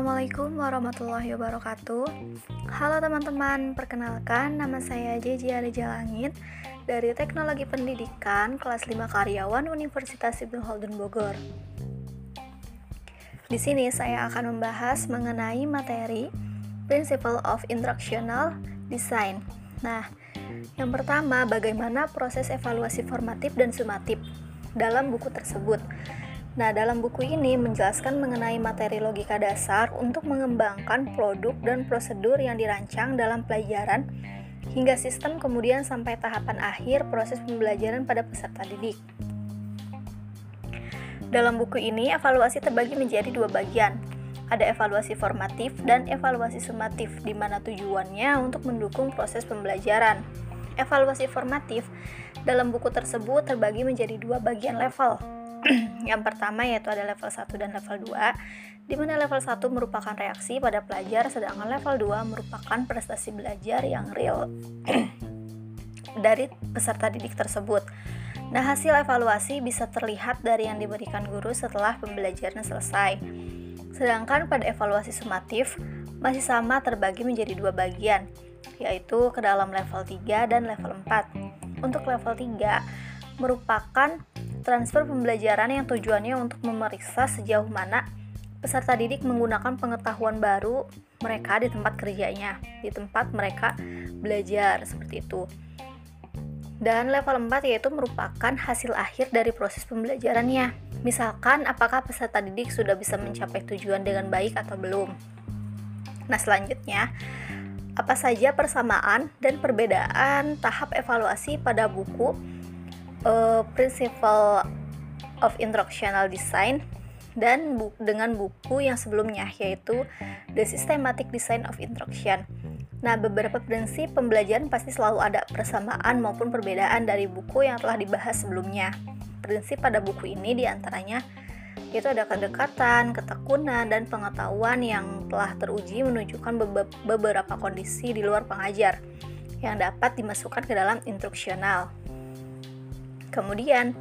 Assalamualaikum warahmatullahi wabarakatuh Halo teman-teman, perkenalkan nama saya Jeji Arija Langit dari Teknologi Pendidikan kelas 5 Karyawan Universitas Ibnu Khaldun Bogor. Di sini saya akan membahas mengenai materi Principle of Instructional Design. Nah, yang pertama bagaimana proses evaluasi formatif dan sumatif dalam buku tersebut. Nah, dalam buku ini menjelaskan mengenai materi logika dasar untuk mengembangkan produk dan prosedur yang dirancang dalam pelajaran hingga sistem kemudian sampai tahapan akhir proses pembelajaran pada peserta didik. Dalam buku ini, evaluasi terbagi menjadi dua bagian. Ada evaluasi formatif dan evaluasi sumatif, di mana tujuannya untuk mendukung proses pembelajaran. Evaluasi formatif dalam buku tersebut terbagi menjadi dua bagian level, yang pertama yaitu ada level 1 dan level 2 di mana level 1 merupakan reaksi pada pelajar sedangkan level 2 merupakan prestasi belajar yang real dari peserta didik tersebut. Nah, hasil evaluasi bisa terlihat dari yang diberikan guru setelah pembelajaran selesai. Sedangkan pada evaluasi sumatif masih sama terbagi menjadi dua bagian, yaitu ke dalam level 3 dan level 4. Untuk level 3 merupakan transfer pembelajaran yang tujuannya untuk memeriksa sejauh mana peserta didik menggunakan pengetahuan baru mereka di tempat kerjanya, di tempat mereka belajar seperti itu. Dan level 4 yaitu merupakan hasil akhir dari proses pembelajarannya. Misalkan apakah peserta didik sudah bisa mencapai tujuan dengan baik atau belum. Nah, selanjutnya apa saja persamaan dan perbedaan tahap evaluasi pada buku uh, Principle of Instructional Design dan bu dengan buku yang sebelumnya yaitu The Systematic Design of Instruction. Nah, beberapa prinsip pembelajaran pasti selalu ada persamaan maupun perbedaan dari buku yang telah dibahas sebelumnya. Prinsip pada buku ini di antaranya yaitu ada kedekatan, ketekunan, dan pengetahuan yang telah teruji menunjukkan beberapa kondisi di luar pengajar yang dapat dimasukkan ke dalam instruksional. Kemudian,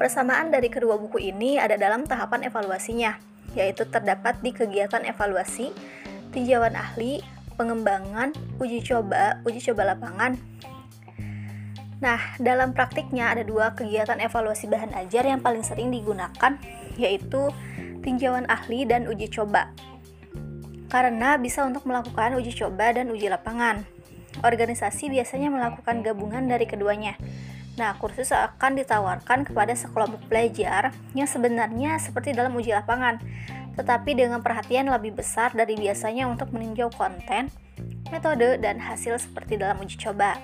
persamaan dari kedua buku ini ada dalam tahapan evaluasinya, yaitu terdapat di kegiatan evaluasi, tinjauan ahli, pengembangan, uji coba, uji coba lapangan. Nah, dalam praktiknya ada dua kegiatan evaluasi bahan ajar yang paling sering digunakan, yaitu tinjauan ahli dan uji coba. Karena bisa untuk melakukan uji coba dan uji lapangan. Organisasi biasanya melakukan gabungan dari keduanya. Nah, kursus akan ditawarkan kepada sekelompok pelajar yang sebenarnya seperti dalam uji lapangan, tetapi dengan perhatian lebih besar dari biasanya untuk meninjau konten, metode, dan hasil seperti dalam uji coba.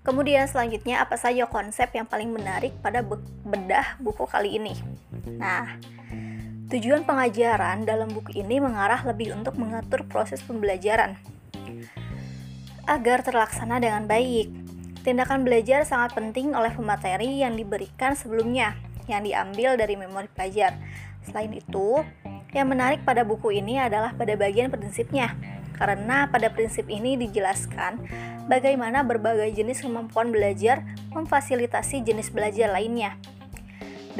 Kemudian selanjutnya apa saja konsep yang paling menarik pada bedah buku kali ini? Nah, tujuan pengajaran dalam buku ini mengarah lebih untuk mengatur proses pembelajaran agar terlaksana dengan baik Tindakan belajar sangat penting oleh pemateri yang diberikan sebelumnya, yang diambil dari memori pelajar. Selain itu, yang menarik pada buku ini adalah pada bagian prinsipnya, karena pada prinsip ini dijelaskan bagaimana berbagai jenis kemampuan belajar memfasilitasi jenis belajar lainnya.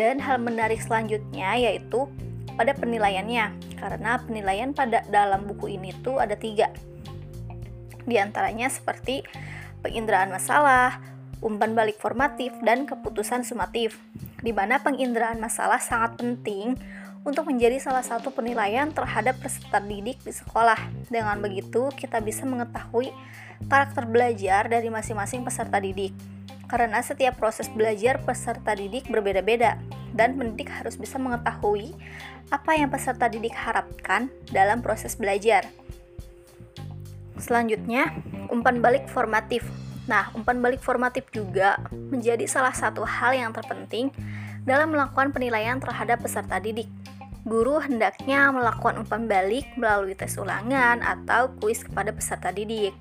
Dan hal menarik selanjutnya yaitu pada penilaiannya, karena penilaian pada dalam buku ini tuh ada tiga. Di antaranya seperti penginderaan masalah, umpan balik formatif, dan keputusan sumatif, di mana penginderaan masalah sangat penting untuk menjadi salah satu penilaian terhadap peserta didik di sekolah. Dengan begitu, kita bisa mengetahui karakter belajar dari masing-masing peserta didik. Karena setiap proses belajar peserta didik berbeda-beda, dan pendidik harus bisa mengetahui apa yang peserta didik harapkan dalam proses belajar. Selanjutnya, umpan balik formatif. Nah, umpan balik formatif juga menjadi salah satu hal yang terpenting dalam melakukan penilaian terhadap peserta didik. Guru hendaknya melakukan umpan balik melalui tes ulangan atau kuis kepada peserta didik.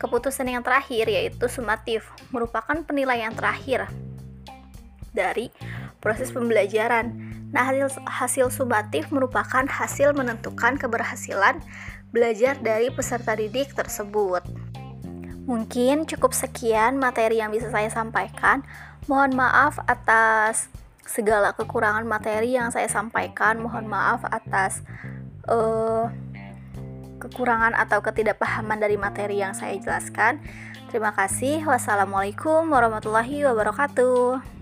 Keputusan yang terakhir yaitu sumatif, merupakan penilaian terakhir dari proses pembelajaran. Nah, hasil, hasil sumatif merupakan hasil menentukan keberhasilan belajar dari peserta didik tersebut. Mungkin cukup sekian materi yang bisa saya sampaikan. Mohon maaf atas segala kekurangan materi yang saya sampaikan. Mohon maaf atas uh, kekurangan atau ketidakpahaman dari materi yang saya jelaskan. Terima kasih. Wassalamualaikum warahmatullahi wabarakatuh.